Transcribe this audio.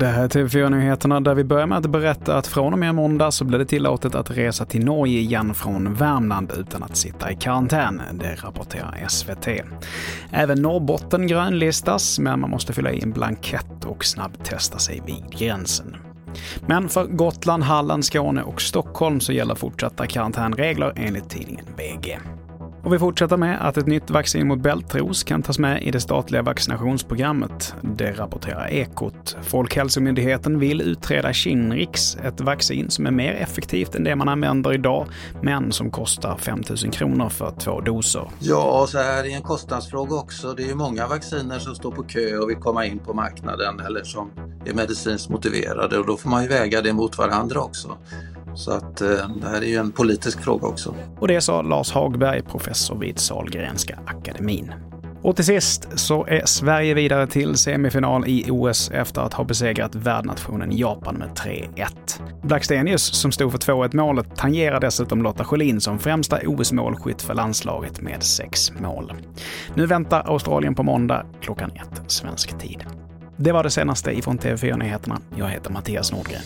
Det här är TV4-nyheterna där vi börjar med att berätta att från och med måndag så blir det tillåtet att resa till Norge igen från Värmland utan att sitta i karantän. Det rapporterar SVT. Även Norrbotten grönlistas, men man måste fylla i en blankett och snabbtesta sig vid gränsen. Men för Gotland, Halland, Skåne och Stockholm så gäller fortsatta karantänregler enligt tidningen VG. Och vi fortsätter med att ett nytt vaccin mot bältros kan tas med i det statliga vaccinationsprogrammet. Det rapporterar Ekot. Folkhälsomyndigheten vill utreda Shinrix, ett vaccin som är mer effektivt än det man använder idag, men som kostar 5 000 kronor för två doser. Ja, så här är en kostnadsfråga också. Det är ju många vacciner som står på kö och vill komma in på marknaden eller som är medicinskt motiverade och då får man ju väga det mot varandra också. Så att eh, det här är ju en politisk fråga också. Och det sa Lars Hagberg, professor vid Sahlgrenska akademin. Och till sist så är Sverige vidare till semifinal i OS efter att ha besegrat värdnationen Japan med 3-1. Blackstenius, som stod för 2-1 målet, tangerar dessutom Lotta Schelin som främsta OS-målskytt för landslaget med sex mål. Nu väntar Australien på måndag klockan ett svensk tid. Det var det senaste ifrån TV4 Nyheterna. Jag heter Mattias Nordgren.